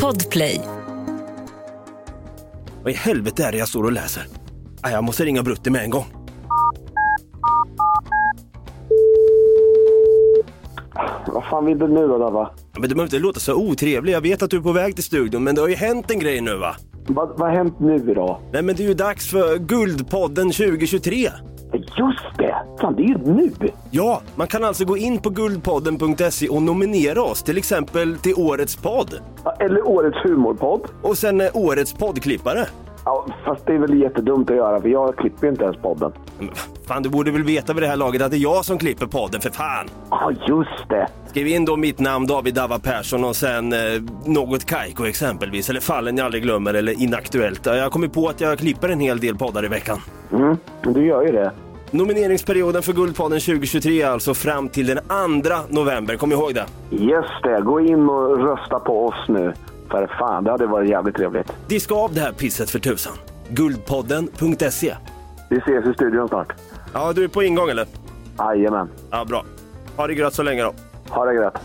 Podplay. Vad i helvete är det jag står och läser? Jag måste ringa Brutti med en gång. Vad fan vill du nu då, Dava? Men du behöver inte låta så otrevlig. Jag vet att du är på väg till studion, men det har ju hänt en grej nu va? Vad, vad har hänt nu då? Nej men det är ju dags för Guldpodden 2023. Just det! Fan, det är ju nu! Ja, man kan alltså gå in på guldpodden.se och nominera oss till exempel till Årets podd. Ja, Eller årets humorpodd. Och sen eh, Årets poddklippare. Ja, fast det är väl jättedumt att göra, för jag klipper ju inte ens podden. Men Fan, du borde väl veta vid det här laget att det är jag som klipper podden, för fan! Ja, just det! Skriv in då mitt namn, David Dava Persson och sen eh, något Kaiko exempelvis, eller Fallen jag aldrig glömmer eller Inaktuellt. Jag har kommit på att jag klipper en hel del poddar i veckan. Mm, du gör ju det. Nomineringsperioden för Guldpodden 2023 är alltså fram till den 2 november, kom ihåg det. Just det, gå in och rösta på oss nu. För fan, det hade varit jävligt trevligt. Diska av det här pisset för tusan. Guldpodden.se. Vi ses i studion snart. Ja, du är på ingång eller? Jajamän. Ja, bra. Ha det gött så länge då. Ha det gött.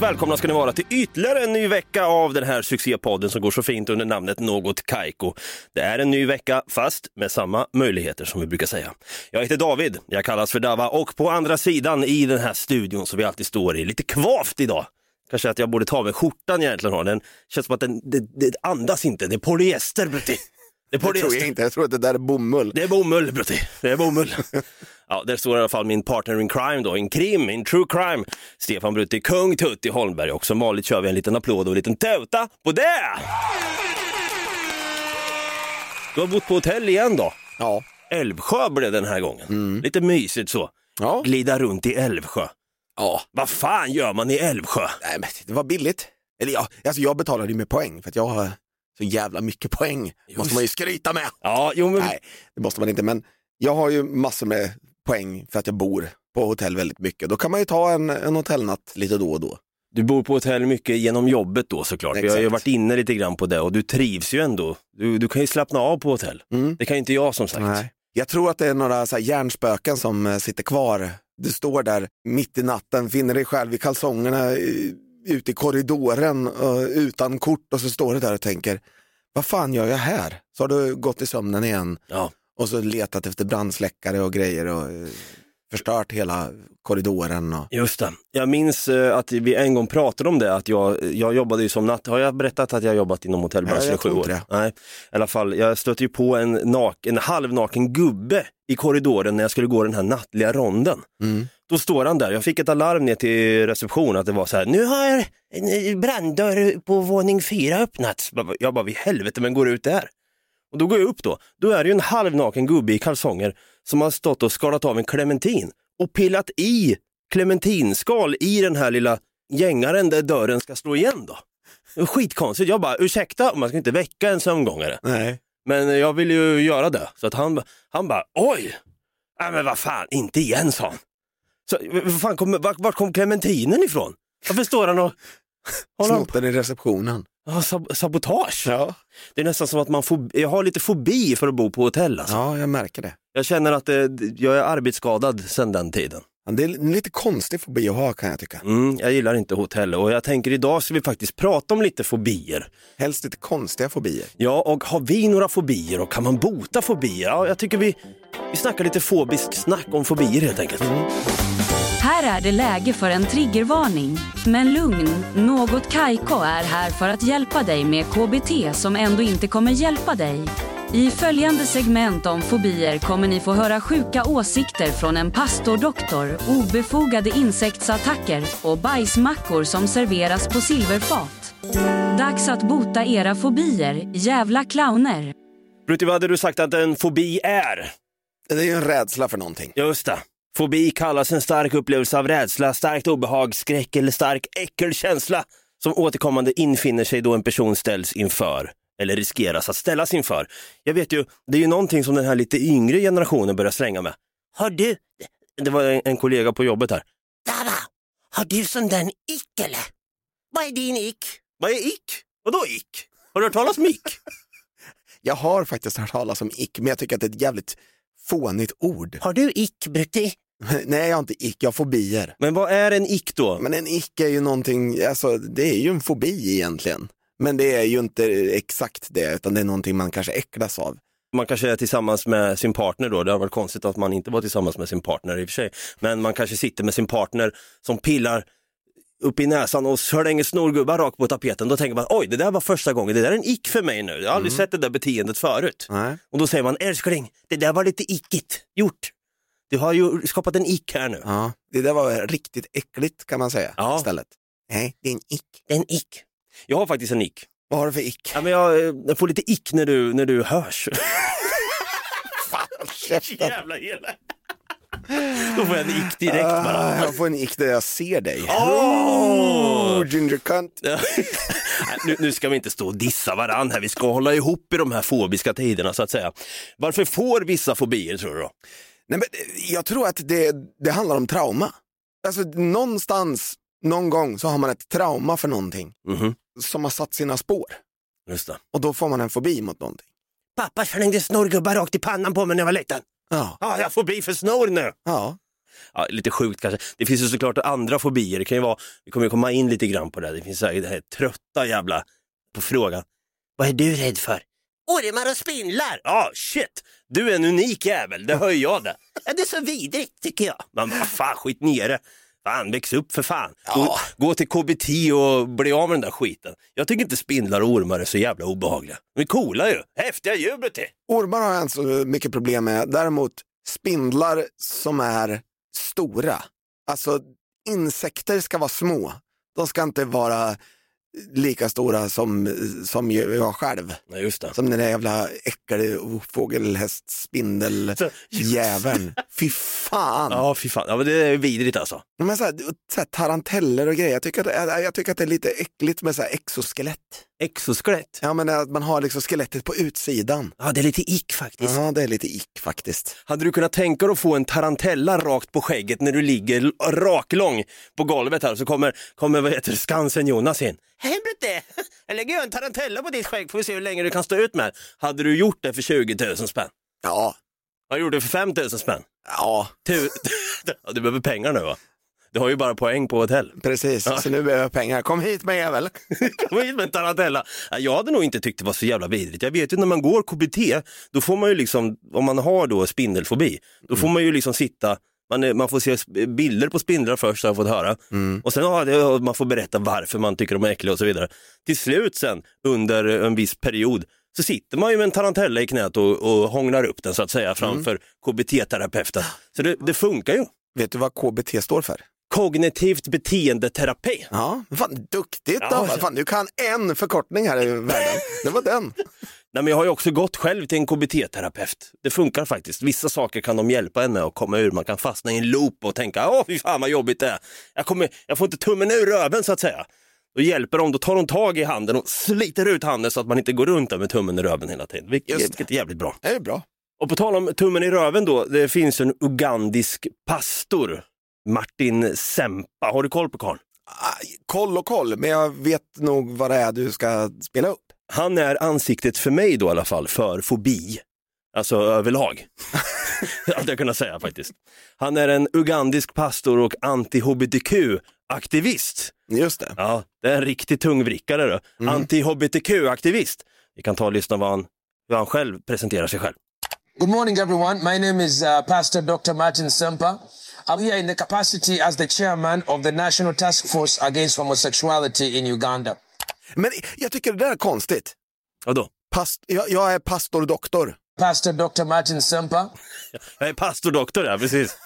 Varmt välkomna ska ni vara till ytterligare en ny vecka av den här succépodden som går så fint under namnet Något Kaiko. Det är en ny vecka, fast med samma möjligheter som vi brukar säga. Jag heter David, jag kallas för Dava och på andra sidan i den här studion som vi alltid står i, lite kvavt idag. Kanske att jag borde ta av mig skjortan jag egentligen har. Den känns som att den det, det andas inte, det är polyester Brutti. Det är Det tror jag polyester. inte, jag tror att det där är bomull. Det är bomull Brutti, det är bomull. Ja, där står i alla fall min partner in crime då, in krim, in true crime. Stefan Brutti, kung Tutti Holmberg och som vanligt kör vi en liten applåd och en liten tuta på det! Du har bott på hotell igen då? Ja. Älvsjö blev den här gången. Lite mysigt så. Ja. Glida runt i Älvsjö. ja. Vad fan gör man i Älvsjö? Nej, men det var billigt. Eller ja, alltså jag betalade ju med poäng för att jag har så jävla mycket poäng. måste man ju skryta med. Ja, jo men... Nej, det måste man inte. Men jag har ju massor med poäng för att jag bor på hotell väldigt mycket. Då kan man ju ta en, en hotellnatt lite då och då. Du bor på hotell mycket genom jobbet då såklart. Vi har ju Exakt. varit inne lite grann på det och du trivs ju ändå. Du, du kan ju slappna av på hotell. Mm. Det kan ju inte jag som sagt. Nej. Jag tror att det är några så här hjärnspöken som eh, sitter kvar. Du står där mitt i natten, finner dig själv i kalsongerna ute i korridoren eh, utan kort och så står du där och tänker, vad fan gör jag här? Så har du gått i sömnen igen Ja. Och så letat efter brandsläckare och grejer och eh, förstört hela korridoren. Och... Just det. Jag minns eh, att vi en gång pratade om det, att jag, jag jobbade ju som natt... Har jag berättat att jag jobbat inom hotellbranschen i sju år? det. Nej, i alla fall. Jag stötte ju på en, nak, en halvnaken gubbe i korridoren när jag skulle gå den här nattliga ronden. Mm. Då står han där, jag fick ett alarm ner till reception att det var så här, nu har en branddörr på våning fyra öppnats. Jag bara, vid helvete, men går ut där? Och då går jag upp då, då är det ju en halvnaken gubbe i kalsonger som har stått och skalat av en clementin och pillat i clementinskal i den här lilla gängaren där dörren ska slå igen då. Skitkonstigt, jag bara ursäkta, man ska inte väcka en sömngångare. Nej. Men jag vill ju göra det. Så att han, han bara, oj! Nej men vad fan, inte igen sa han. Så, vad fan kom, vart, vart kom clementinen ifrån? Varför står han och Snott den i receptionen. Ja, sab sabotage? Ja. Det är nästan som att man får, jag har lite fobi för att bo på hotell alltså. ja, jag märker det. Jag känner att det, jag är arbetsskadad sedan den tiden. Ja, Det är en lite konstig fobi att ha kan jag tycka. Mm, jag gillar inte hotell och jag tänker idag ska vi faktiskt prata om lite fobier. Helst lite konstiga fobier. Ja, och har vi några fobier och kan man bota fobier? Ja, jag tycker vi, vi snackar lite fobisk snack om fobier helt enkelt. Här är det läge för en triggervarning. Men lugn, Något Kaiko är här för att hjälpa dig med KBT som ändå inte kommer hjälpa dig. I följande segment om fobier kommer ni få höra sjuka åsikter från en pastordoktor, obefogade insektsattacker och bajsmackor som serveras på silverfat. Dags att bota era fobier, jävla clowner. Brutti, vad hade du sagt att en fobi är? Det är ju en rädsla för någonting. Just det. Fobi kallas en stark upplevelse av rädsla, starkt obehag, skräck eller stark äckelkänsla som återkommande infinner sig då en person ställs inför eller riskeras att ställas inför. Jag vet ju, det är ju någonting som den här lite yngre generationen börjar slänga med. har du, det var en, en kollega på jobbet här. Dava, har du sån där ick eller? Vad är din ick? Vad är ick? Vadå ick? Har du hört talas om ick? Jag har faktiskt hört talas om ick, men jag tycker att det är ett jävligt fånigt ord. Har du ick Brutti? Nej, jag har inte ick, jag har fobier. Men vad är en ick då? Men en ick är ju någonting, alltså det är ju en fobi egentligen. Men det är ju inte exakt det, utan det är någonting man kanske äcklas av. Man kanske är tillsammans med sin partner då, det har varit konstigt att man inte var tillsammans med sin partner i och för sig. Men man kanske sitter med sin partner som pillar upp i näsan och slänger snorgubbar rakt på tapeten. Då tänker man, oj det där var första gången, det där är en ick för mig nu. Jag har aldrig sett det där beteendet förut. Nej. Och då säger man, älskling, det där var lite ickigt gjort. Du har ju skapat en ick här nu. Ja, det där var riktigt äckligt kan man säga Ja. istället. Nej, det är en ick. Det är en ick. Jag har faktiskt en ick. Vad har du för ick? Ja, men jag, eh, jag får lite ick när du, när du hörs. Jävla elak. Då får jag en ick direkt bara. Ah, jag får en ick när jag ser dig. Oh, ginger cunt. Nu, nu ska vi inte stå och dissa varandra här, vi ska hålla ihop i de här fobiska tiderna så att säga. Varför får vissa fobier tror du då? Nej, men jag tror att det, det handlar om trauma. Alltså någonstans, någon gång så har man ett trauma för någonting Mhm, som har satt sina spår. just det. Och då får man en fobi mot någonting. Pappa slängde snorgubbar rakt i pannan på mig när jag var liten. Ja, Ja, jag får bli för snor nu. ja. Ja, lite sjukt kanske. Det finns ju såklart andra fobier. Det kan ju vara, vi kommer ju komma in lite grann på det. Det finns så här, det här trötta jävla på frågan. Vad är du rädd för? Ormar och spindlar! Ja, ah, shit! Du är en unik jävel, det hör jag det. Ja, det är så vidrigt tycker jag. Men vad fan, skit ner det. Fan, väx upp för fan. Gå, Ja. gå till KBT och bli av med den där skiten. Jag tycker inte spindlar och ormar är så jävla obehagliga. De är coola ju. Häftiga djur till. Ormar har jag inte så mycket problem med. Däremot spindlar som är stora. Alltså insekter ska vara små. De ska inte vara lika stora som, som jag själv. Nej. Som den där jävla äckel fågelhästspindel Så- jäveln. Fy fan. Ja, fy fan. Ja, men det är vidrigt alltså. Men så här, så här, taranteller och grejer, jag tycker, att, jag tycker att det är lite äckligt med så här exoskelett. Exoskelett. Ja men att man har liksom skelettet på utsidan. Ja, det är lite ick faktiskt. Ja det är lite ick faktiskt. Hade du kunnat tänka dig att få en tarantella rakt på skägget när du ligger raklång på golvet här så kommer, kommer vad heter det, Skansen-Jonas in. Hej Brutte! Jag lägger en tarantella på ditt skägg får vi se hur länge du kan stå ut med. Hade du gjort det för 20 000 spänn? Ja, Har du gjort det för 5 000 spänn? ja Ja, du behöver pengar nu va? Du har ju bara poäng på hotell. precis. Så nu behöver jag pengar. Kom hit med jävel. Kom hit med en tarantella. Ja, Jag hade nog inte tyckt det var så jävla vidrigt. Jag vet ju när man går KBT, då får man ju liksom, om man har då spindelfobi, då får man ju liksom sitta man, är, man får se bilder på spindlar först har jag fått höra. Och sen det, och man får berätta varför man tycker de är äckliga och så vidare. Till slut sen, under en viss period, så sitter man ju med en tarantella i knät och, och hånglar upp den så att säga framför KBT-terapeuten. Så det, det funkar ju. Vet du vad KBT står för? Kognitivt beteendeterapi. Ja, fan duktigt Ja, då. Fan, du kan en förkortning här i världen. Det var den. Nej, men jag har ju också gått själv till en KBT-terapeut. Det funkar faktiskt. Vissa saker kan de hjälpa en med att komma ur. Man kan fastna i en loop och tänka, åh fy fan vad jobbigt det är. Jag, kommer, jag får inte tummen ur röven så att säga. Då hjälper de, då tar de tag i handen och sliter ut handen så att man inte går runt där med tummen i röven hela tiden. Vilket, vilket är jävligt bra. Det är bra. Och på tal om tummen i röven då, det finns en ugandisk pastor, Martin Sempa. Har du koll på karln? Koll och koll, men jag vet nog vad det är du ska spela upp. Han är ansiktet för mig då i alla fall, för fobi. Alltså överlag. hade jag kunnat säga faktiskt. Han är en ugandisk pastor och anti-hbtq-aktivist. Just det. Ja, det är en riktig tungvrickare då. Anti-hbtq-aktivist. Vi kan ta och lyssna vad han, hur han själv presenterar sig själv. Good morning, everyone. My name is uh, Pastor Dr. Martin Semper. I'm here in the capacity as the chairman of the National Task Force Against Homosexuality in Uganda. Men jag tycker det där är konstigt. Vadå? Past, jag, jag är pastor doktor. Pastor Dr. Martin Semper. Jag är pastordoktor, ja precis.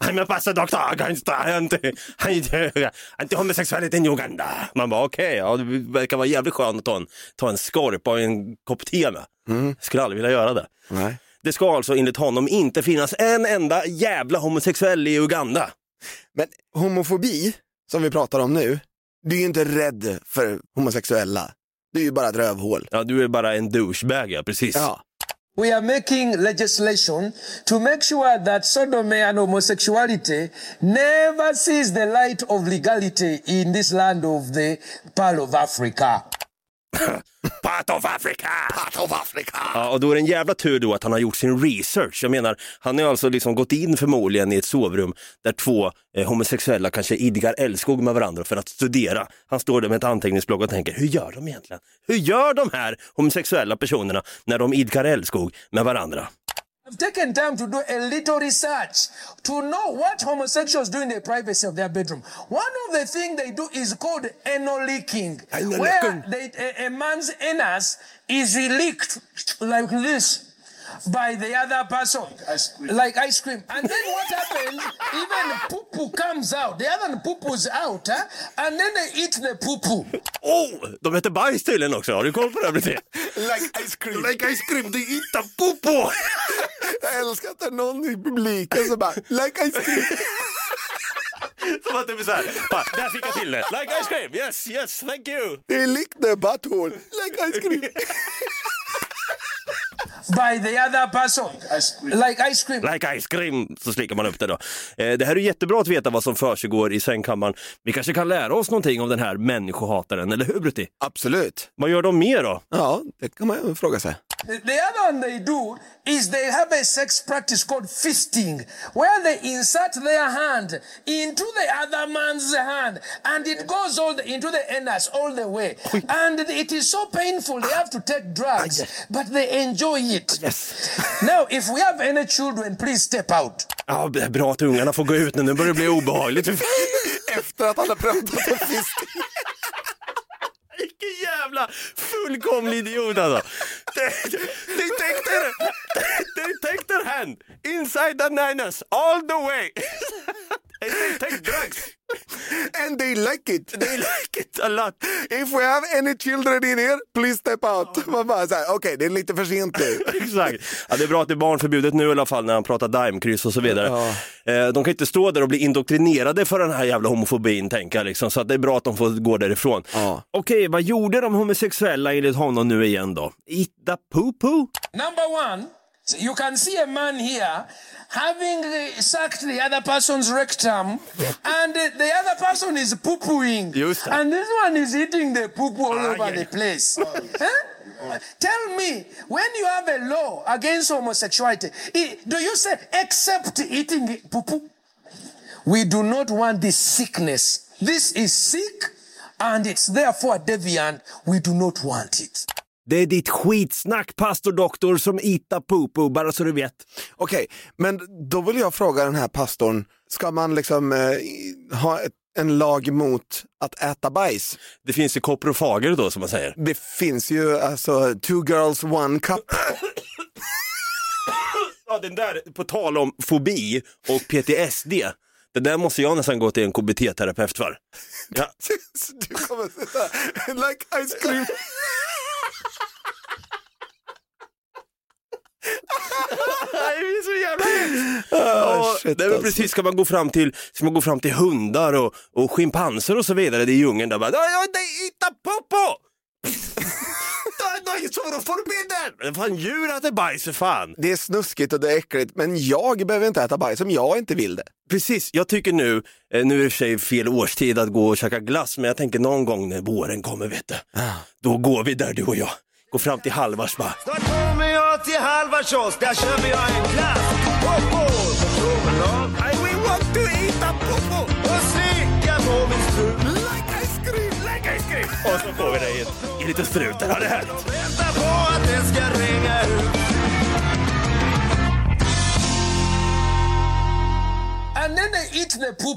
I'm a pastordoktor against anti- anti- anti-homosexualitet in Uganda. Man bara okej, ja, det verkar vara jävligt skönt att ta en, ta en skorpa och en kopp te med. Skulle aldrig vilja göra det. Nej. Det ska alltså enligt honom inte finnas en enda jävla homosexuell i Uganda. Men homofobi, som vi pratar om nu, du är ju inte rädd för homosexuella. Du är ju bara ett rövhål. Ja, du är bara en douchebag, ja precis. Ja. We are making legislation to make sure that sodomy and homosexuality never sees the light of legality in this land of the Pearl of Africa. Part of Africa! Part of Africa. Ja, och då är det en jävla tur då att han har gjort sin research. Jag menar, han har alltså liksom gått in förmodligen i ett sovrum där två eh, homosexuella kanske idgar älskog med varandra för att studera. Han står där med ett anteckningsblock och tänker, hur gör de egentligen? Hur gör de här homosexuella personerna när de idkar älskog med varandra? I've taken time to do a little research to know what homosexuals do in the privacy of their bedroom. One of the things they do is called anal leaking, Anal where they, a, a man's anus is leaked like this by the other person, like ice cream. And then what happens? Even poo poo comes out. The other poo poo's out, huh? and then they eat the poo poo. Oh, de heter bajs tydligen också. Har du koll på det? Britte? Like ice cream. Like ice cream, det är inte popo! Jag älskar att det är någon i publiken som bara, like ice cream. Som att det blir såhär, där fick jag till det. Like ice cream, yes, yes, thank you. They lick the butthole, like ice cream. by the other person, like ice cream. Like ice cream, så slickar man upp det då. Eh, det här är jättebra att veta vad som försiggår i sängkammaren. Vi kanske kan lära oss någonting om den här människohataren, eller hur Brutti? Absolut. Vad gör de mer då? Ja, det kan man ju fråga sig. The the other one they do is they have a sex practice called fisting, where they insert their hand into the other man's hand, and it goes all the, into the anus all the way. And it is so painful, they have to take drugs, but they enjoy it. Yes. Now, if we have any children, please step out. Ja, bra att ungarna får gå ut nu, nu börjar det bli obehagligt. Efter att han har pratat om fisk. Vilken jävla fullkomlig idiot alltså. They, take their, they take their hand inside the niners, all the way. And they take drugs. And they like it. They like it a lot. If we have any children in here, please step out. Man bara okej det är lite för sent nu. Exakt. Ja, det är bra att det är barnförbjudet nu i alla fall när han pratar daimkryss och så vidare. Eh, De kan inte stå där och bli indoktrinerade för den här jävla homofobin tänker jag liksom. Så att det är bra att de får gå därifrån. Ja. Okej, vad gjorde de homosexuella enligt honom nu igen då? Itta poo-poo? Number one, you can see a man here having sucked the other person's rectum, and the other person is poo pooing. And this one is eating the poo poo all Ah, over yeah. the place. Huh? Tell me, when you have a law against homosexuality, do you say except eating poo poo? We do not want this sickness. This is sick and it's therefore deviant. We do not want it. Det är ditt skitsnack pastor doktor som itta poo bara så du vet. Okej, men då vill jag fråga den här pastorn, ska man liksom eh, ha ett, en lag mot att äta bajs? Det finns ju koprofager då som man säger. Det finns ju alltså two girls one cup. Ja, den där, på tal om fobi och PTSD. Det där måste jag nästan gå till en KBT-terapeut för. Ja. du kommer sitta like ice cream. Det är så jävla Ah, Ja, shit, är väl alltså. precis, ska man gå fram till, ska man gå fram till hundar och, och schimpanser och så vidare, det är djungeln där bara "Ja, ja, det itta popo! Det är så förbjudet! Fan djur äter bajs för fan! Det är snuskigt och det är äckligt, men jag behöver inte äta bajs om jag inte vill det. Precis, jag tycker nu, eh, nu är det i och för sig fel årstid att gå och käka glass, men jag tänker någon gång när våren kommer, vet du, då går vi där du och jag. Går fram till Halvars bara, Då kommer jag till halva kiosk, där köper jag en glass. Popo som choklad. I we want to eat a popo! Och slickar på min strut. Like ice cream, like ice cream! Och så får vi det i, ett- i lite strutar, ja det är härligt. Väntar på att det ska ringa ut. And then they eat the poo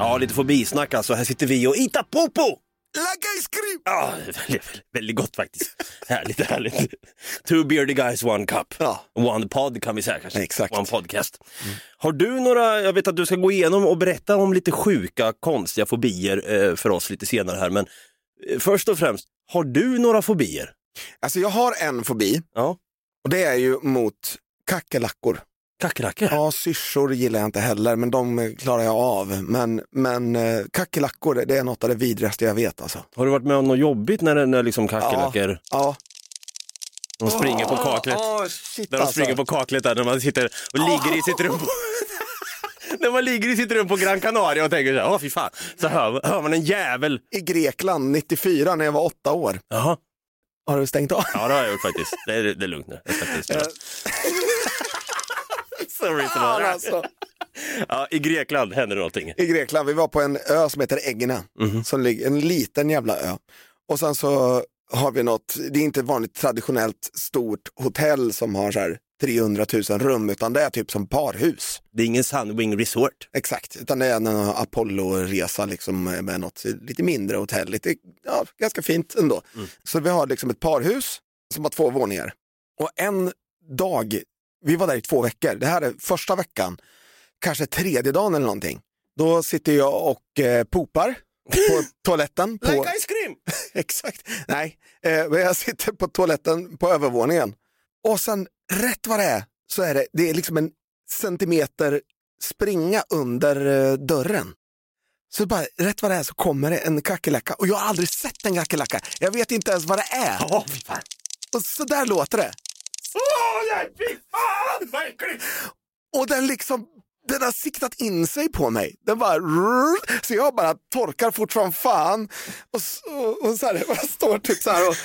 Ja, lite fobisnack alltså. Här sitter vi och Ita Popo! Like ice cream! Ja, väldigt, väldigt gott faktiskt. härligt, härligt. Two beardy guys, one cup. Ja. One pod kan vi säga kanske. Exakt. One podcast. Har du några, jag vet att du ska gå igenom och berätta om lite sjuka, konstiga fobier eh, för oss lite senare här, men eh, först och främst, har du några fobier? Alltså jag har en fobi Ja. och det är ju mot kackerlackor. Kackerlackor? Ja, syrsor gillar jag inte heller, men de klarar jag av. Men, men eh, kackerlackor, det är något av det vidrigaste jag vet alltså. Har du varit med om något jobbigt när, det- när liksom kackerlackor Ja. de springer på kaklet? Åh, shit När de alltså. springer på kaklet där när man sitter och ligger i sitt rum. När man ligger i sitt rum på Gran Canaria och tänker så här, åh fy fan. Så hör, hör man en jävel. I Grekland 94 när jag var åtta år. Jaha. Har du stängt av? Ja det har jag gjort faktiskt. Det är, det är lugnt nu. Eh, Fan, alltså. Ja, I Grekland händer det någonting. I Grekland, vi var på en ö som heter Egina, Mhm. som ligger, en liten jävla ö. Och sen så har vi något, det är inte ett vanligt traditionellt stort hotell som har så här 300 000 rum, utan det är typ som parhus. Det är ingen Sunwing Resort. Exakt, utan det är en Apollo-resa liksom med något lite mindre hotell, lite, ja, ganska fint ändå. Så vi har liksom ett parhus som har två våningar. Och en dag, vi var där i två veckor, det här är första veckan, kanske tredje dagen eller någonting. Då sitter jag och eh, popar på toaletten. På... Like ice cream! Exakt, nej, eh, men jag sitter på toaletten på övervåningen. Och sen rätt vad det är så är det, det är liksom en centimeter springa under eh, dörren. Så bara rätt vad det är så kommer det en kackerlacka och jag har aldrig sett en kackerlacka. Jag vet inte ens vad det är. Fan. Och så där låter det. Åh nej fy fan vad äckligt! Och den liksom, den har siktat in sig på mig. Den bara, så jag bara torkar fort som fan. Och, så, och så här, jag står typ så här och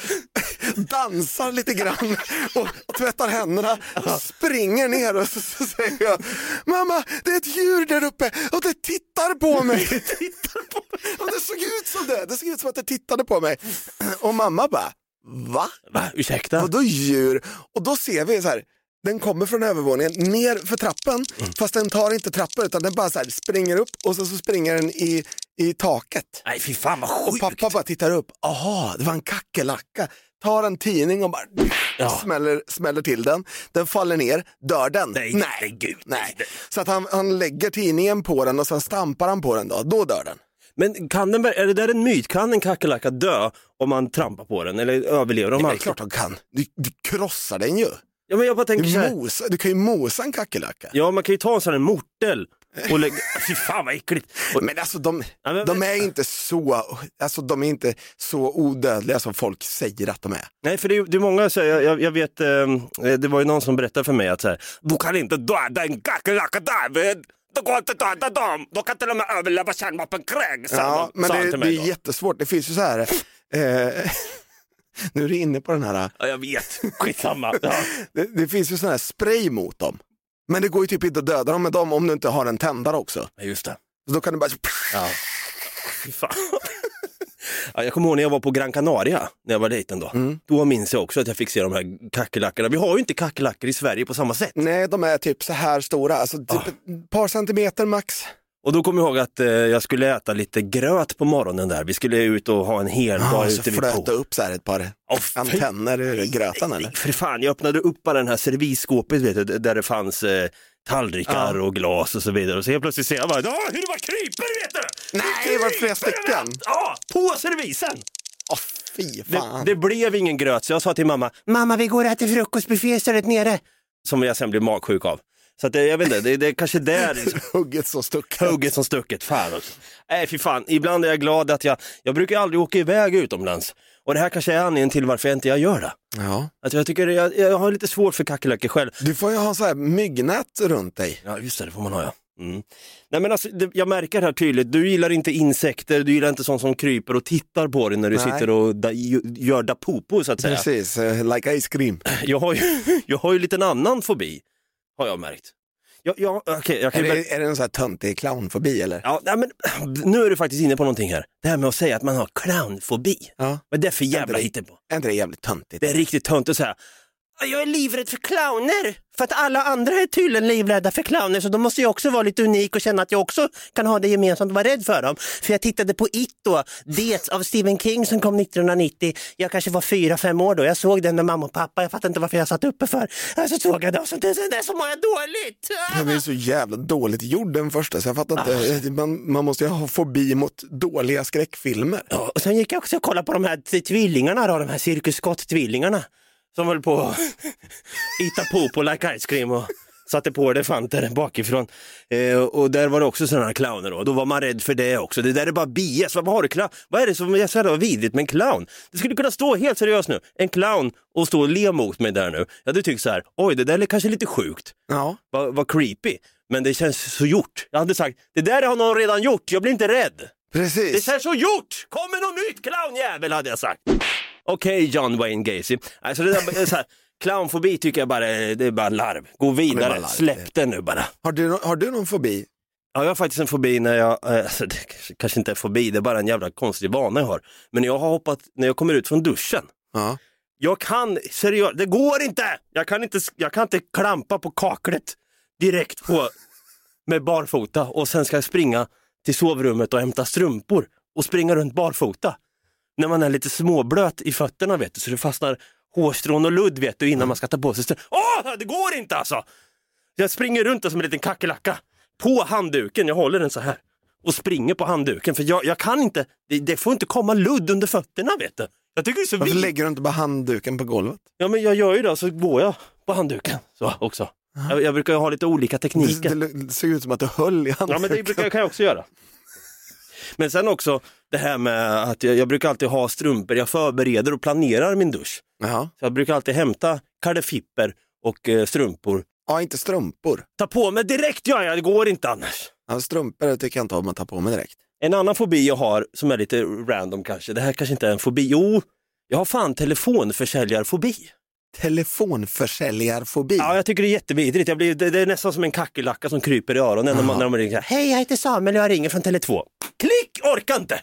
dansar lite grann och, och tvättar händerna och springer ner och så, så säger jag, mamma det är ett djur där uppe och det tittar på mig. Och det såg ut som det, det såg ut som att det tittade på mig. Och mamma bara, va? Va, ursäkta? Vadå djur? Och då ser vi så här, den kommer från övervåningen ner för trappen, fast den tar inte trappor utan den bara så här springer upp och så, så springer den i, i taket. Nej fy fan vad Och sjukt. pappa bara tittar upp, aha, det var en kackerlacka. Tar en tidning och bara Ja. smäller, smäller till den. Den faller ner, dör den? Nej, nej, nej, gud. nej. Så att han, han lägger tidningen på den och sen stampar han på den då, då dör den. Men kan den, är det där en myt? Kan en kackerlacka dö om man trampar på den eller överlever de Ja, det är klart de kan, du, du krossar den ju. Ja, men jag bara tänker så Du, här, mosa, du kan ju mosa en kackerlacka. ja man kan ju ta en sån här mortel och lägga, fy fan vad äckligt. Och, Men alltså de, Ja, men- de är inte så, alltså de är inte så odödliga som folk säger att de är. nej för det är, det är många, så här, jag, jag, jag vet, eh, det var ju någon som berättade för mig att så här, du kan inte döda en kackerlacka David. De kan till och med överleva kärnvapenkrig. Ja, men det, det är då. jättesvårt, det finns ju så här, eh, nu är du inne på den här, Ja, jag vet, skitsamma. Ja. det, det finns ju sån här spray mot dem. Men det går ju typ inte att döda dem med dem om du inte har en tändare också. Ja, Just det. Så då kan du bara, Ja. Fy fan. Ja, jag kommer ihåg när jag var på Gran Canaria, när jag var liten då. Mm. Då minns jag också att jag fick se de här kackerlackorna. Vi har ju inte kackerlackor i Sverige på samma sätt. nej de är typ så här stora, alltså typ Ah. ett par centimeter max. Och då kommer jag ihåg att eh, jag skulle äta lite gröt på morgonen där. Vi skulle ut och ha en hel Ja, dag ute vid det poolen. upp så här ett par fy- antenner ur grötan eller? För fan, jag öppnade upp bara den här servisskåpet vet du, där det fanns eh, tallrikar och glas och så vidare. Och så helt plötsligt ser jag bara, ja, hur det var kryper vet du! Nej, det var flera stycken. Ja, på servisen! Åh fy Det, fan. det blev ingen gröt så jag sa till mamma, mamma vi går och äter frukostbuffé istället nere. Som jag sen blev magsjuk av. Så att det, jag vet inte, det, det är kanske där liksom, Hugget så stucket. hugget som stucket. Fan också. Nej fy fan, ibland är jag glad att jag, jag brukar aldrig åka iväg utomlands. Och det här kanske är anledningen till varför jag inte jag gör det. Ja. Att jag tycker jag, jag har lite svårt för kackerlackor själv. Du får ju ha så här myggnät runt dig. Ja just det, det får man ha ja. Mm. Nej men alltså, det, jag märker här tydligt, du gillar inte insekter, du gillar inte sånt som kryper och tittar på dig när du Nej. sitter och da, gör da popo så att säga. Precis, eh, like ice cream. Jag har ju, jag har ju lite annan fobi, har jag märkt. Jag, jag, okay, jag kan Är det, är det en sån här töntig clownfobi eller? ja, nej, men, nu är du faktiskt inne på någonting här. Det här med att säga att man har clownfobi. Ja. Vad är det för jävla hittepå? Är inte det jävligt töntigt? Det är riktigt tönt att säga. Jag är livrädd för clowner. För att alla andra är tydligen livrädda för clowner så då måste jag också vara lite unik och känna att jag också kan ha det gemensamt och vara rädd för dem. För jag tittade på It då, Det av Stephen King som kom 1990. Jag kanske var fyra, fem år då. Jag såg den med mamma och pappa. Jag fattar inte varför jag satt uppe för. Och så såg jag det och så, sen dess mår jag dåligt. Den är så jävla dåligt gjord den första så jag fattar inte. Man, man måste ju ha fobi mot dåliga skräckfilmer. Ja, och sen gick jag också och kollade på de här tvillingarna då, de här Cirkus Scott-tvillingarna. Som höll på att ita på på like ice cream och satte på elefanter bakifrån. Eh, och där var det också sådana clowner då. Då var man rädd för det också. Det där är bara BS. Vad, har du clown? Vad är det som är så jävla vidrigt med en clown? Det skulle kunna stå helt seriöst nu, en clown och stå och le mot mig där nu. Jag hade tyckt så här, oj det där är kanske lite sjukt. Ja. Vad, vad creepy. Men det känns så gjort. Jag hade sagt, det där har någon redan gjort, jag blir inte rädd. Det Precis. känns så gjort! Kom med något nytt clownjävel hade jag sagt. Okej John Wayne Gacy. Alltså det där, är så här, clownfobi tycker jag bara det är bara larv. Gå vidare, larv. släpp det nu bara. Har du, har du någon fobi? Ja, jag har faktiskt en fobi när jag, eh, alltså, det kanske- inte är fobi, det är bara en jävla konstig vana jag har. Men jag har hoppat, när jag kommer ut från duschen, Ja. jag kan, seriöst, det går inte! Jag kan inte, jag kan inte klampa på kaklet direkt på, med barfota och sen ska jag springa till sovrummet och hämta strumpor och springa runt barfota. När man är lite småblöt i fötterna vet du, så det fastnar hårstrån och ludd vet du innan man ska ta på sig str- Åh, det går inte alltså! Jag springer runt där som en liten kackerlacka på handduken, jag håller den så här och springer på handduken för jag, jag kan inte, det, det får inte komma ludd under fötterna vet du. Jag tycker det är så Varför vidrigt. lägger du inte bara handduken på golvet? Ja men jag gör ju det, så går jag på handduken så också. Jag, jag brukar ha lite olika Det, tekniker. det, det ser ut som att du höll i Ja handduken. men det brukar, kan jag också göra. Men sen också det här med att jag, jag brukar alltid ha strumpor, jag förbereder och planerar min dusch. Jaha. Så jag brukar alltid hämta kardefipper och eh, strumpor. Ja, inte strumpor. Ta på mig direkt gör jag, det går inte annars. Ja, strumpor tycker jag inte om att ta på mig direkt. En annan fobi jag har som är lite random kanske, det här kanske inte är en fobi, jo, jag har fan telefonförsäljarfobi. Telefonförsäljarfobi. Ja, jag tycker det är jättevidrigt. Jag blir, det, det är nästan som en kackerlacka som kryper i öronen när, man, när de ringer. så här, Hej, jag heter Samuel och jag ringer från Tele2. Klick! Orkar inte!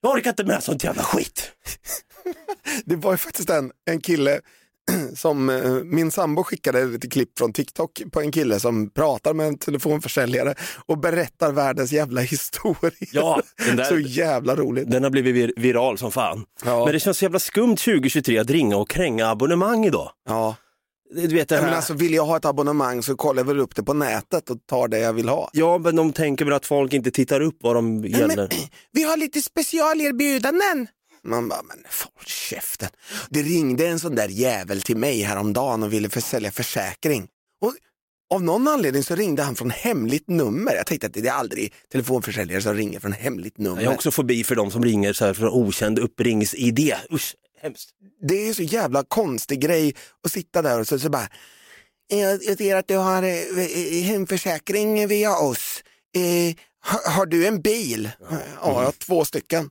Jag orkar inte med sånt jävla skit. Det var ju faktiskt en, en kille som eh, min sambo skickade lite klipp från TikTok på en kille som pratar med en telefonförsäljare och berättar världens jävla historia. Ja, där- Så jävla roligt. Den har blivit vir viral som fan. Ja. Men det känns så jävla skumt 2023 att ringa och kränga abonnemang idag. Ja. Du vet det här. men alltså, vill jag ha ett abonnemang så kollar jag väl upp det på nätet och tar det jag vill ha. Ja, men de tänker väl att folk inte tittar upp vad de gäller. Vi har lite specialerbjudanden. Man bara, men håll käften. Det ringde en sån där jävel till mig häromdagen och ville försälja försäkring. Och av någon anledning så ringde han från hemligt nummer. Jag tänkte att det är aldrig telefonförsäljare som ringer från hemligt nummer. Jag har också fobi för de som ringer så här för okänd uppringsidé. Usch, hemskt. Det är så jävla konstig grej att sitta där och så, så bara, "Eh, jag, jag ser att du har eh, eh, hemförsäkring via oss. Eh, har, har du en bil? Ja, jag har två stycken.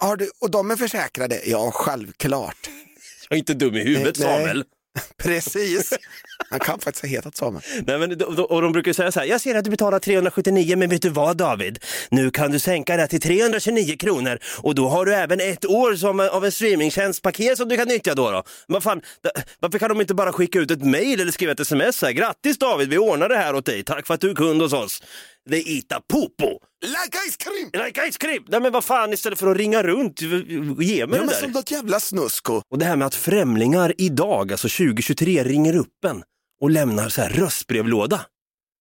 Har du, och de är försäkrade? Ja, självklart. Jag är inte dum i huvudet Nej. Samuel. Precis. Han kan faktiskt ha hetat Samuel. Nej, men, och de brukar säga så här, jag ser att du betalar 379 men vet du vad David? Nu kan du sänka det till 329 kronor och då har du även ett år som, av en streamingtjänstpaket som du kan nyttja då. då. Vad fan, varför kan de inte bara skicka ut ett mejl eller skriva ett sms här? Grattis David, vi ordnar det här åt dig. Tack för att du är kund hos oss. Det är Ita Popo. Like ice cream! Like ice cream! Nej men vad fan istället för att ringa runt, ge mig Ja, det men där. som något jävla snusko. Och det här med att främlingar idag, alltså 2023, ringer upp en och lämnar så här röstbrevlåda.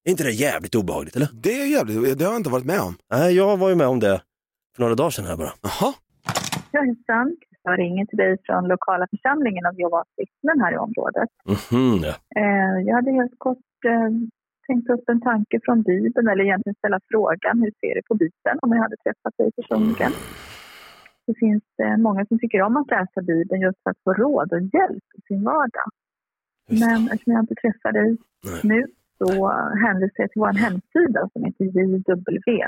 Är inte det jävligt obehagligt eller? Det är jävligt, det har jag inte varit med om. Nej, jag var ju med om det för några dagar sedan här bara. Jaha. Hejsan, jag ringer till dig från lokala församlingen av Jehovas vittnen här i området. Mhm, ja. Eh, jag hade helt kort eh, tänkt upp en tanke från Bibeln, eller egentligen ställa frågan, hur ser du på Bibeln om jag hade träffat dig personligen? Det finns eh, många som tycker om att läsa Bibeln just för att få råd och hjälp i sin vardag. Men eftersom jag inte träffar dig nu så hänvisar jag till vår hemsida som heter jw.org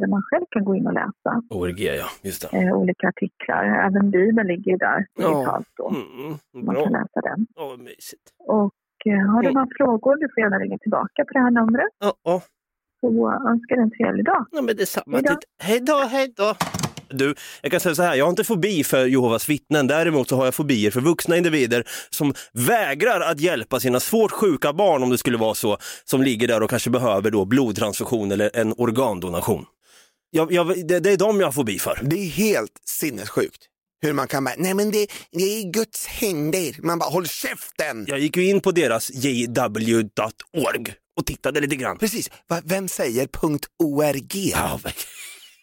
där man själv kan gå in och läsa ORG ja, just det. eh, olika artiklar. Även Bibeln ligger ju där Ja. digitalt då. Mm, Man kan läsa den. Ja, mysigt. Och har du Mm. några frågor, du får gärna ringa tillbaka på det här numret. Ja, ja. Så önskar dig en trevlig dag. ja men detsamma. Hej då. Titt- Hej då, hej då. Du, jag kan säga så här, jag har inte fobi för Jehovas vittnen. Däremot så har jag fobier för vuxna individer som vägrar att hjälpa sina svårt sjuka barn, om det skulle vara så, som ligger där och kanske behöver då blodtransfusion eller en organdonation. Jag, jag, det, det är dem jag har fobi för. Det är helt sinnessjukt. Hur man kan bara, nej men det, det är Guds händer. Man bara, håll käften! Jag gick ju in på deras jw.org och tittade lite grann. Precis, Va, vem säger .org? Ja,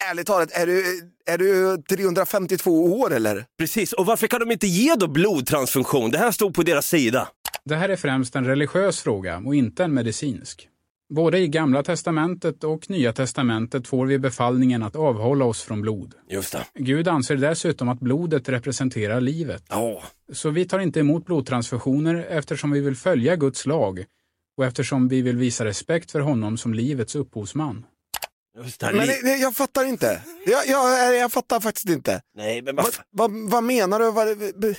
Ärligt talat, är du, är du 352 år eller? Precis, och varför kan de inte ge då blodtransfunktion? Det här stod på deras sida. Det här är främst en religiös fråga och inte en medicinsk. Både i Gamla testamentet och Nya testamentet får vi befallningen att avhålla oss från blod. Just det. Gud anser dessutom att blodet representerar livet. Ja. Så vi tar inte emot blodtransfusioner eftersom vi vill följa Guds lag och eftersom vi vill visa respekt för honom som livets upphovsman. Just det, Men det, jag fattar inte. Jag, jag, jag fattar faktiskt inte. Nej, men vad, vad, vad menar du? Var,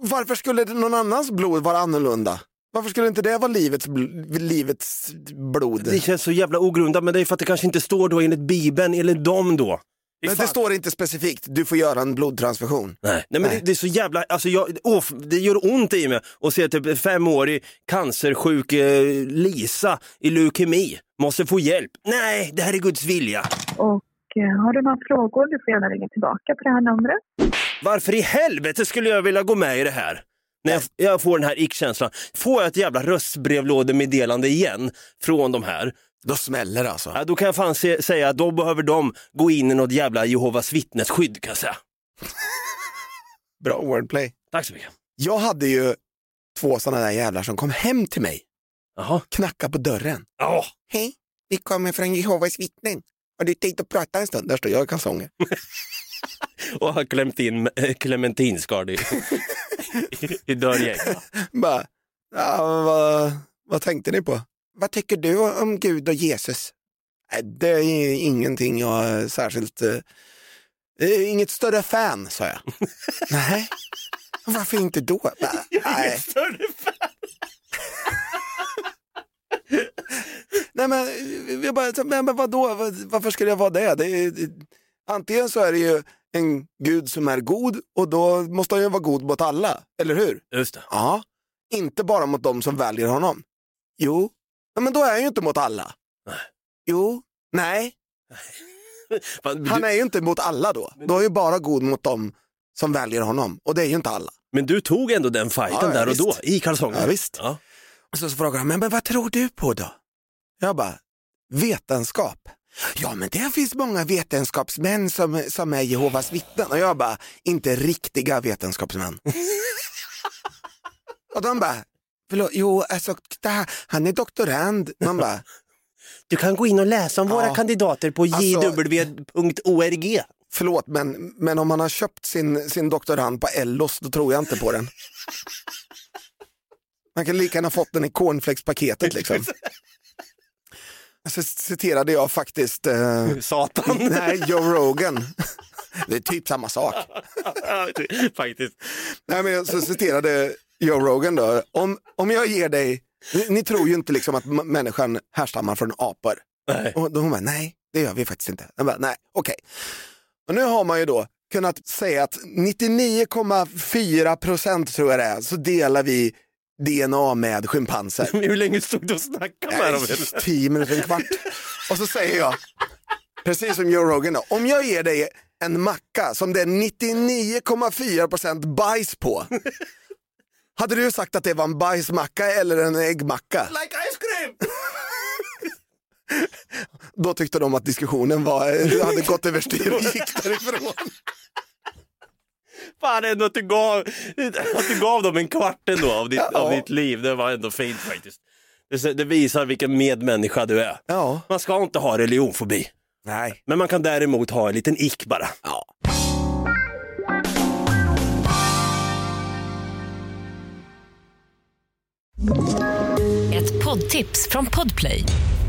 varför skulle någon annans blod vara annorlunda? Varför skulle inte det vara livets, bl livets blod? Det känns så jävla ogrundat, men det är för att det kanske inte står då enligt Bibeln eller dem då. Men det står inte specifikt, du får göra en blodtransfusion. Nej, nej men Det, det är så jävla, alltså jag, åh, det gör ont i mig att se typ femårig cancersjuk eh, Lisa i leukemi måste få hjälp. Nej, det här är Guds vilja. Och eh, har du några frågor, du får gärna ringa tillbaka på det här numret. Varför i helvete skulle jag vilja gå med i det här? När jag, jag får den här ick-känslan. Får jag ett jävla röstbrevlådemeddelande igen från de här, Då smäller det alltså. ja, då kan jag fan se, säga att då behöver de gå in i något jävla Jehovas vittnesskydd kan jag säga. Bra wordplay. Tack så mycket. Jag hade ju två sådana där jävlar som kom hem till mig. Jaha. Knacka på dörren. Ja. Hej, vi kommer från Jehovas vittnen. Har du tid att prata en stund? Där står jag i kalsonger. Och har klämt in äh, clementinskal i, i, i. Bara, ja, vad, vad tänkte ni på? Vad tycker du om Gud och Jesus? Det är ingenting jag är särskilt... eh, är inget större fan, sa jag. Nej, varför inte då? Bara, Nej. Nej men, jag bara, men, men vadå, Vad- varför skulle jag vara det? det, är, det antingen så är det ju en gud som är god och då måste han ju vara god mot alla, eller hur? Just det. Ja, inte bara mot de som väljer honom. Jo, ja, men då är han ju inte mot alla. Jo, nej, Fan, han du, är ju inte mot alla då. Då är ju bara god mot dem som väljer honom och det är ju inte alla. men du tog ändå den fighten Ja, ja, där och då, visst. i kalsongerna. Ja, visst. Ja. Och så, så frågar han, men, men vad tror du på då? Jag bara, vetenskap. Ja, men det finns många vetenskapsmän som, som är Jehovas vittnen. Och jag bara, inte riktiga vetenskapsmän. och de bara, förlåt, jo, alltså, han är doktorand. Man bara, Du kan gå in och läsa om våra Ja. kandidater på Alltså- jw.org. förlåt, men, men om man har köpt sin, sin doktorand på Ellos, då tror jag inte på den. Man kan lika gärna fått den i cornflakespaketet liksom. Så citerade jag faktiskt eh, Satan. Nej, Joe Rogan. Det är typ samma sak. Faktiskt. Nej, men så citerade Joe Rogan då. Om, om jag ger dig, ni, ni tror ju inte liksom att människan härstammar från apor. Nej. Och då hon bara, nej, det gör vi faktiskt inte. Jag bara, nej, okej. Och nu har man ju då kunnat säga att 99,4 procent tror jag det är, så delar vi DNA med schimpanser. Hur länge stod du och snackade med dem? Tio minuter, en kvart. Och så säger jag, precis som Joe Rogan då, om jag ger dig en macka som det är 99,4% bajs på. Hade du sagt att det var en bajsmacka eller en äggmacka? Like ice cream! Då tyckte de att diskussionen var, hade gått överstyr och gick därifrån. Fan ändå att du gav, att du gav dem en kvart ändå av ditt, Ja. av ditt liv. Det var ändå fint faktiskt. Det, det visar vilken medmänniska du är. Ja. Man ska inte ha religionfobi. Nej. Men man kan däremot ha en liten ick bara. Ja. Ett poddtips från Podplay.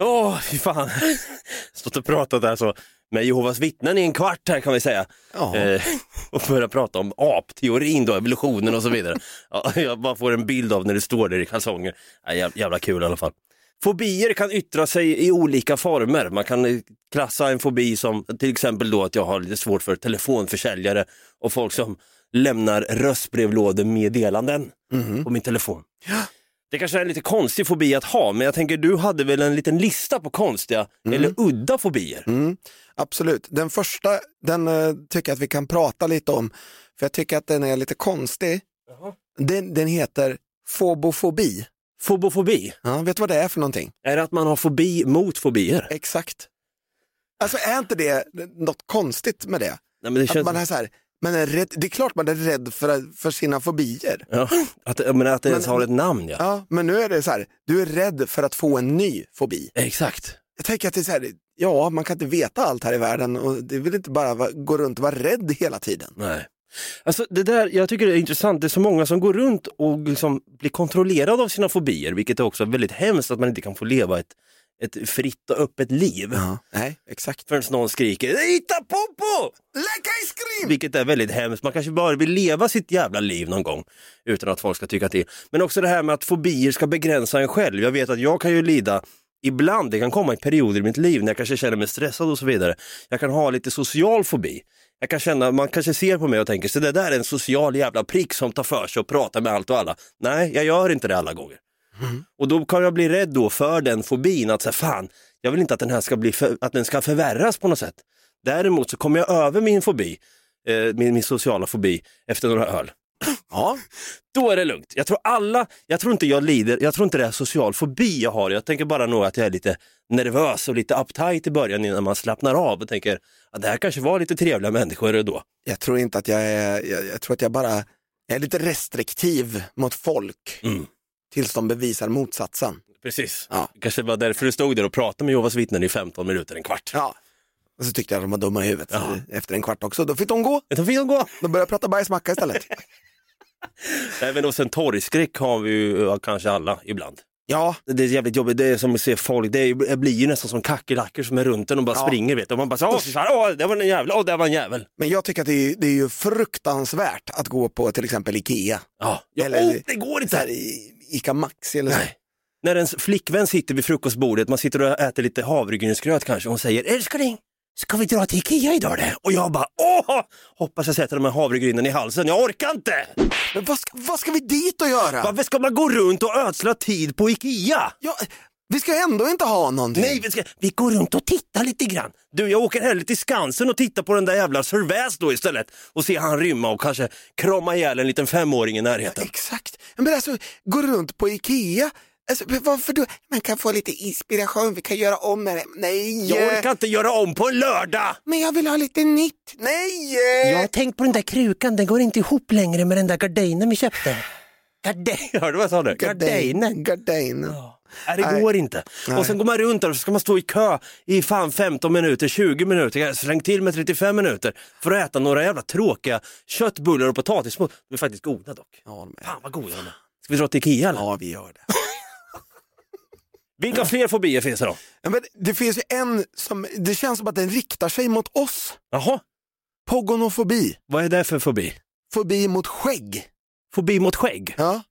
Åh, fy fan. Stått och pratat där så med Jehovas vittnen i en kvart här kan vi säga. Ja. Eh, och börja prata om apteorin då, evolutionen och så vidare. Ja, jag bara får en bild av när det står där i kalsonger. Ja, jävla, jävla kul i alla fall. Fobier kan yttra sig i olika former. Man kan eh, klassa en fobi som till exempel då att jag har lite svårt för telefonförsäljare och folk som lämnar röstbrevlådemeddelanden på min telefon. Det kanske är en lite konstig fobi att ha, men jag tänker du hade väl en liten lista på konstiga eller udda fobier? Mm, absolut. Den första, den eh, tycker jag att vi kan prata lite om, för jag tycker att den är lite konstig. Den, den heter fobofobi. Fobofobi? Ja, vet du vad det är för någonting? Är det att man har fobi mot fobier? Exakt. Alltså är inte det något konstigt med det? Nej, det Att känns... man är så här, man är rädd, det är klart man är rädd för, för sina fobier. ja, att, menar, att det ens Men- har ett namn ja. Ja, men nu är det så här, du är rädd för att få en ny fobi. Exakt. Jag tänker att det är så här, ja man kan inte veta allt här i världen och det vill inte bara vara- gå runt och vara rädd hela tiden. Nej. Alltså det där, jag tycker det är intressant, det är så många som går runt och liksom blir kontrollerade av sina fobier, vilket är också väldigt hemskt att man inte kan få leva ett, ett fritt och öppet liv. Ja, nej, exakt. Förrän någon skriker “Hitta Popo!” Läcka i skrim! Vilket är väldigt hemskt. Man kanske bara vill leva sitt jävla liv någon gång utan att folk ska tycka till. Men också det här med att fobier ska begränsa en själv. Jag vet att jag kan ju lida ibland, det kan komma i perioder i mitt liv när jag kanske känner mig stressad och så vidare. Jag kan ha lite social fobi. Jag kan känna, man kanske ser på mig och tänker, så det där är en social jävla prick som tar för sig och pratar med allt och alla. Nej, jag gör inte det alla gånger. Och då kan jag bli rädd då för den fobin, att säga fan, jag vill inte att den här ska, bli för, att den ska förvärras på något sätt. Däremot så kommer jag över min fobi, eh, min, min sociala fobi, efter några öl. Ja, Då är det lugnt. Jag tror alla, jag tror inte jag lider, jag tror inte det är social fobi jag har. Jag tänker bara nog att jag är lite nervös och lite uptight i början innan man slappnar av och tänker att det här kanske var lite trevliga människor då. jag tror inte att jag är, jag, jag tror att jag bara jag är lite restriktiv mot folk Mm. Tills de bevisar motsatsen. Precis. Ja. Kanske var därför du stod där och pratade med Jehovas vittnen i 15 minuter, en kvart. Ja. Och så tyckte jag att de var dumma i huvudet Ja. efter en kvart också. Då fick de gå. Då fick de gå. De började prata bajsmacka istället. Även och sen torgskräck har vi ju kanske alla ibland. ja, Det är jävligt jobbigt, det är som att se folk, det, är, det blir ju nästan som kackerlackor som är runt en och bara Ja. springer vet du. Och man bara så, åh, fan, åh, det var en jävel, åh, det var en jävel. men jag tycker att det är, det är ju fruktansvärt att gå på till exempel Ikea. Ja, ja Eller- åh, det går Så inte. här, i- Ica Maxi eller så. Nej. När ens flickvän sitter vid frukostbordet, man sitter och äter lite havregrynsgröt kanske, och hon säger älskling, ska vi dra till Ikea idag det? Och jag bara åh, hoppas jag sätter de här havregrynen i halsen, jag orkar inte! Men vad ska, vad ska vi dit och göra? Varför ska man gå runt och ödsla tid på Ikea? Ja, vi ska ändå inte ha någonting. Nej, vi, ska, vi går runt och tittar lite grann. Du, jag åker hellre till Skansen och tittar på den där jävla Sir då istället och se han rymma och kanske krama ihjäl en liten femåring i närheten. Exakt. Men alltså, gå runt på Ikea. Alltså, varför då? Man kan få lite inspiration, vi kan göra om med det. Nej! Jag orkar inte göra om på en lördag! Men jag vill ha lite nytt. Nej! Jag har tänkt på den där krukan, den går inte ihop längre med den där gardinen vi köpte. Gardin, hörde du vad jag sa? nu? Gardinen. Gardinen. Nej, det Nej. går inte. Och sen går man runt där och så ska man stå i kö i fan 15 minuter, 20 minuter, släng till med 35 minuter för att äta några jävla tråkiga köttbullar och potatismos. De är faktiskt goda dock. Ja, de är- Fan vad goda de är. Ska vi dra till Ikea eller? ja, vi gör det. Vilka fler fobier finns det då? Ja, men det finns ju en som, det känns som att den riktar sig mot oss. Jaha, Pogonofobi. vad är det för fobi? Fobi mot skägg. Fobi mot skägg? Ja.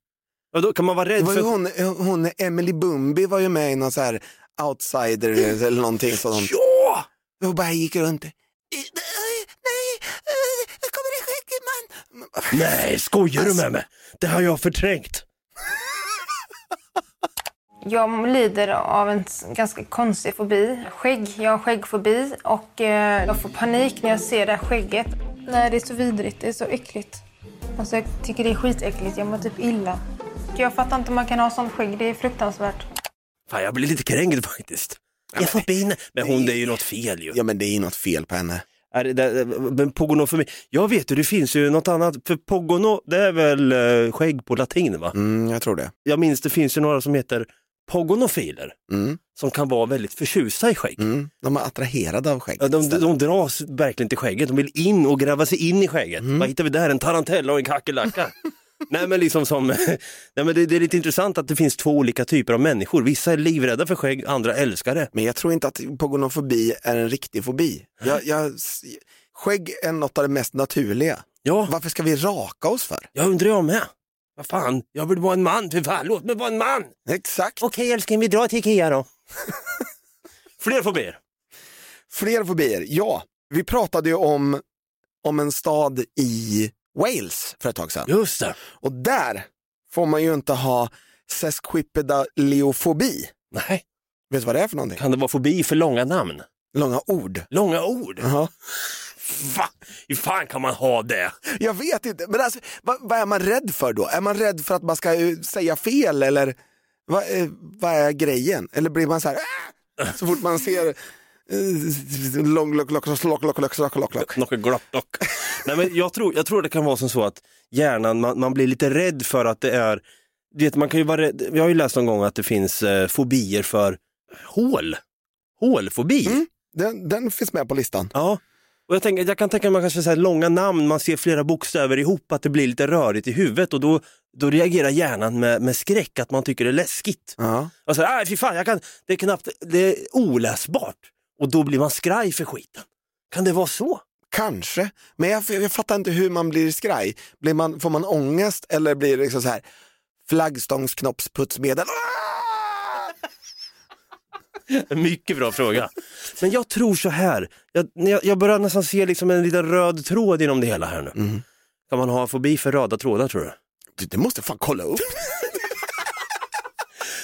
Ja, då kan man vara rädd för... hon, hon Emily Bumbi var ju med i någon så här outsider eller någonting sånt. Ja! Och bara gick runt. Nej, nej, nu kommer det skäggig man. Nej, skojar du med mig? Det har jag förträngt. Jag lider av en ganska konstig fobi. Skägg. Jag har skäggfobi och eh, jag får panik när jag ser det här skägget. Nej, det är så vidrigt. Det är så äckligt. Alltså, jag tycker det är skitäckligt. Jag mår typ illa. Jag fattar inte man kan ha sånt skägg. Det är fruktansvärt. Fan, jag blir lite kränkt faktiskt. Jag får bin. Men hon, det är ju något fel ju. Ja men det är ju något fel på henne. Är det, det, men pogono för mig, jag vet ju, det finns ju något annat, för pogono det är väl eh, skägg på latin va? Mm, jag tror det. Jag minns det finns ju några som heter pogonofiler som kan vara väldigt förtjusta i skägg. Mm. De är attraherade av skägg. Ja, de, de, de dras verkligen till skägget, de vill in och gräva sig in i skägget. Mm. Vad hittar vi där? En tarantella och en kackerlacka. nej men liksom som, nej, men det, det är lite intressant att det finns två olika typer av människor. Vissa är livrädda för skägg, andra älskar det. Men jag tror inte att pogonofobi är en riktig fobi. Jag, jag, skägg är något av det mest naturliga. Ja. Varför ska vi raka oss för? Jag undrar jag med. Vad fan, jag vill vara en man, för fan, låt mig vara en man! Exakt. Okej älskling, vi drar till Ikea då. Fler fobier. Fler fobier, ja. Vi pratade ju om, om en stad i Wales för ett tag sedan. Just det. Och där får man ju inte ha sesquipedaleofobi. Nej. Vet du vad det är för någonting? Kan det vara fobi för långa namn? Långa ord. Långa ord? Ja. Va? Hur fan kan man ha det? Jag vet inte, men alltså, vad, vad är man rädd för då? Är man rädd för att man ska eh, säga fel eller vad, eh, vad är grejen? Eller blir man så här "Ah!" så fort man ser eh, lång lock, lock, lock, lock, lock, lock, lock, lock, lock. Knock, glock, glock. Nej, men jag, tror, jag tror det kan vara som så att hjärnan, man, man blir lite rädd för att det är, du vet, man kan ju vara rädd, jag har ju läst någon gång att det finns eh, fobier för hål. Hålfobi. Den, den finns med på listan. Ja. Och jag, tänker, jag kan tänka mig kanske så här långa namn, man ser flera bokstäver ihop, att det blir lite rörigt i huvudet och då, då reagerar hjärnan med, med skräck, att man tycker det är läskigt. Ja. Och så, här, "Aj, fy fan, jag kan, det är knappt, det är oläsbart. Och då blir man skraj för skiten. Kan det vara så? Kanske, men jag, jag fattar inte hur man blir skraj. Blir man, får man ångest eller blir det liksom så här flaggstångsknoppsputsmedel? Mycket bra fråga. Men jag tror så här, jag, jag, jag börjar nästan se liksom en liten röd tråd inom det hela här nu. Kan man ha fobi för röda trådar tror du? Du, Det måste jag fan kolla upp.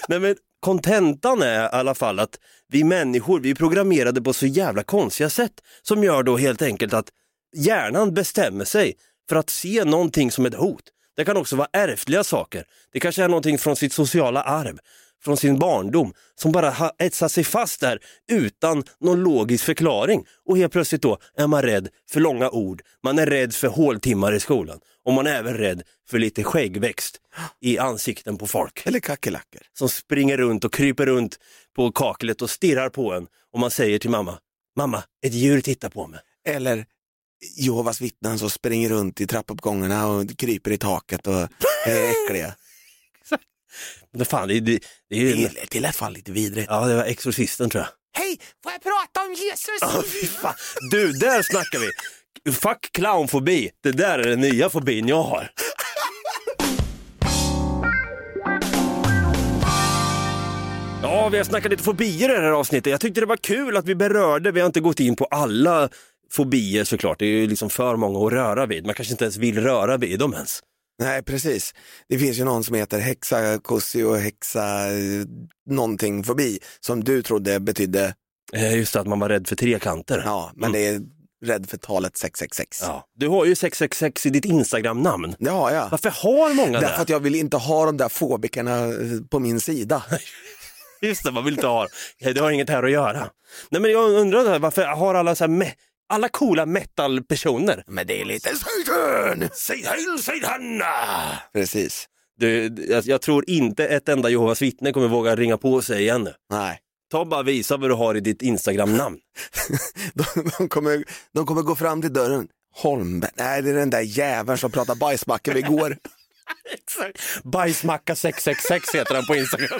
Nej men kontentan är i alla fall att vi människor, vi är programmerade på så jävla konstiga sätt som gör då helt enkelt att hjärnan bestämmer sig för att se någonting som ett hot. Det kan också vara ärftliga saker. Det kanske är någonting från sitt sociala arv, från sin barndom, som bara har etsat sig fast där utan någon logisk förklaring. Och helt plötsligt då är man rädd för långa ord, man är rädd för håltimmar i skolan och man är även rädd för lite skäggväxt i ansikten på folk. Eller kackerlackor. Som springer runt och kryper runt på kaklet och stirrar på en och man säger till mamma, mamma, ett djur tittar på mig. Eller Jehovas vittnen som springer runt i trappuppgångarna och kryper i taket och är äckliga. Men fan, det, det, det är ju... Det, det lät fan lite vidrigt. Ja, det var Exorcisten tror jag. Hej, får jag prata om Jesus? Ja, fy fan. Du, där snackar vi. Fuck clownfobi. Det där är den nya fobin jag har. Ja, vi har snackat lite fobier i det här avsnittet. Jag tyckte det var kul att vi berörde, vi har inte gått in på alla fobier såklart. Det är ju liksom för många att röra vid. Man kanske inte ens vill röra vid dem ens. Nej, precis. Det finns ju någon som heter hexakussi och hexa eh, någonting fobi som du trodde betydde, Eh, Just det, att man var rädd för trekanter. ja, men det är rädd för talet 666. Ja. Du har ju 666 i ditt Instagram-namn. Det har jag. Varför har många Därför det? att jag vill inte ha de där fobikerna eh, på min sida. Just det, man vill inte ha det har inget här att göra. Nej men jag undrar varför har alla så här alla coola metal-personer? Men det är lite Satan! Säg heil, säg Hanna! Precis. Du, jag, jag tror inte ett enda Jehovas vittne kommer våga ringa på sig igen nu. Nej. Ta bara visa vad du har i ditt Instagram-namn. De, de, kommer, de kommer gå fram till dörren. Holmberg, nej det är den där jäveln som pratade bajsmacka vi igår. Exakt. Bajsmacka 666 heter han på Instagram.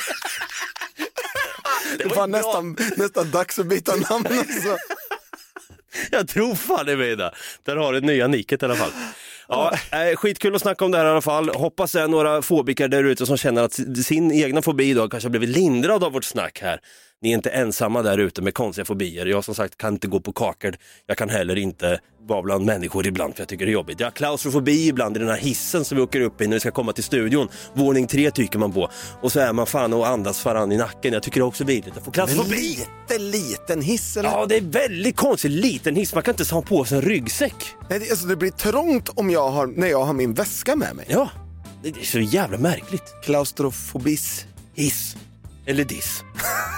Det var nästan, nästan dags att byta namn. Alltså. Jag tror fan i mig det. Där har du nya nicket i alla fall. Ja, eh, skitkul att snacka om det här i alla fall. Hoppas det är några fobiker där ute som känner att sin egna fobi då kanske har blivit lindrad av vårt snack här. Ni är inte ensamma där ute med konstiga fobier. Jag som sagt kan inte gå på kakel. Jag kan heller inte vara bland människor ibland för jag tycker det är jobbigt. Jag har klaustrofobi ibland i den här hissen som vi åker upp i när vi ska komma till studion. Våning tre tycker man på. Och så är man fan och andas varann i nacken. Jag tycker det är också vidrigt att få En klaustrofobi. lite liten hiss eller? Ja, det är väldigt konstigt. Liten hiss. Man kan inte ens ha på sig en ryggsäck. Nej, det, alltså, det blir trångt om jag har, när jag har min väska med mig. Ja, det är så jävla märkligt. Klaustrofobis. Hiss. Eller diss.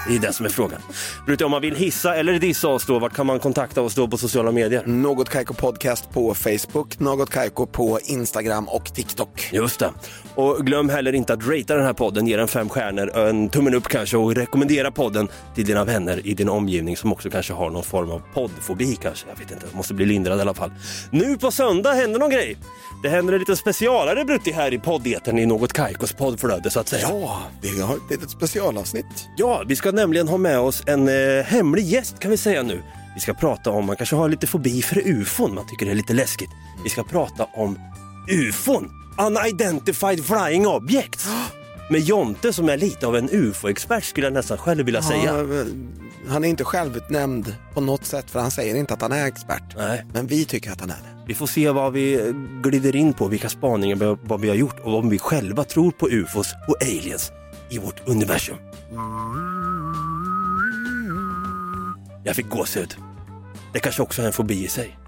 Det är det som är frågan. Brutti, om man vill hissa eller dissa oss då, vart kan man kontakta oss då på sociala medier? Något Kaiko Podcast på Facebook, Något Kaiko på Instagram och TikTok. Just det. Och glöm heller inte att ratea den här podden, ge den fem stjärnor, en tummen upp kanske och rekommendera podden till dina vänner i din omgivning som också kanske har någon form av poddfobi kanske. Jag vet inte, måste bli lindrad i alla fall. Nu på söndag händer någon grej. Det händer en liten specialare Brutti här i poddeten i Något Kaikos poddflöde så att säga. Ja, vi har ett litet specialavsnitt. Ja, vi ska nämligen ha med oss en eh, hemlig gäst kan vi säga nu. Vi ska prata om, man kanske har lite fobi för ufon, man tycker det är lite läskigt. Vi ska prata om ufon, unidentified flying objects. Med Jonte som är lite av en ufo-expert skulle jag nästan själv vilja säga. Ja, han är inte självutnämnd på något sätt för han säger inte att han är expert. Nej. Men vi tycker att han är det. Vi får se vad vi glider in på, vilka spaningar vi- vad vi har gjort och om vi själva tror på ufos och aliens i vårt universum. Jag fick gåshud. Det kanske också är en fobi i sig.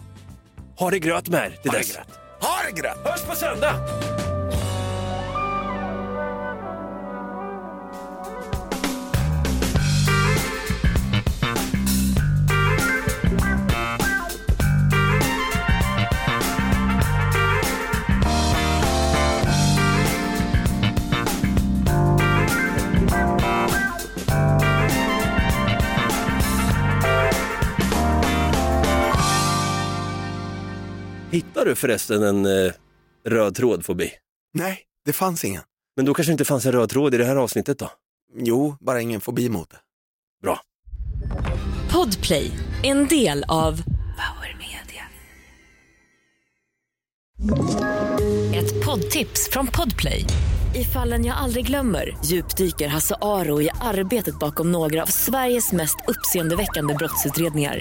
Ha det gröt med er, det där gröt. Ha det gröt! Hörs på söndag! Hittar du förresten en eh, röd tråd förbi? Nej, det fanns ingen. Men då kanske inte fanns en röd tråd i det här avsnittet då? Jo, bara ingen fobi mot det. Bra. Podplay, en del av Power Media. Ett poddtips från Podplay. I fallen jag aldrig glömmer djupdyker Hasse Aro i arbetet bakom några av Sveriges mest uppseendeväckande brottsutredningar.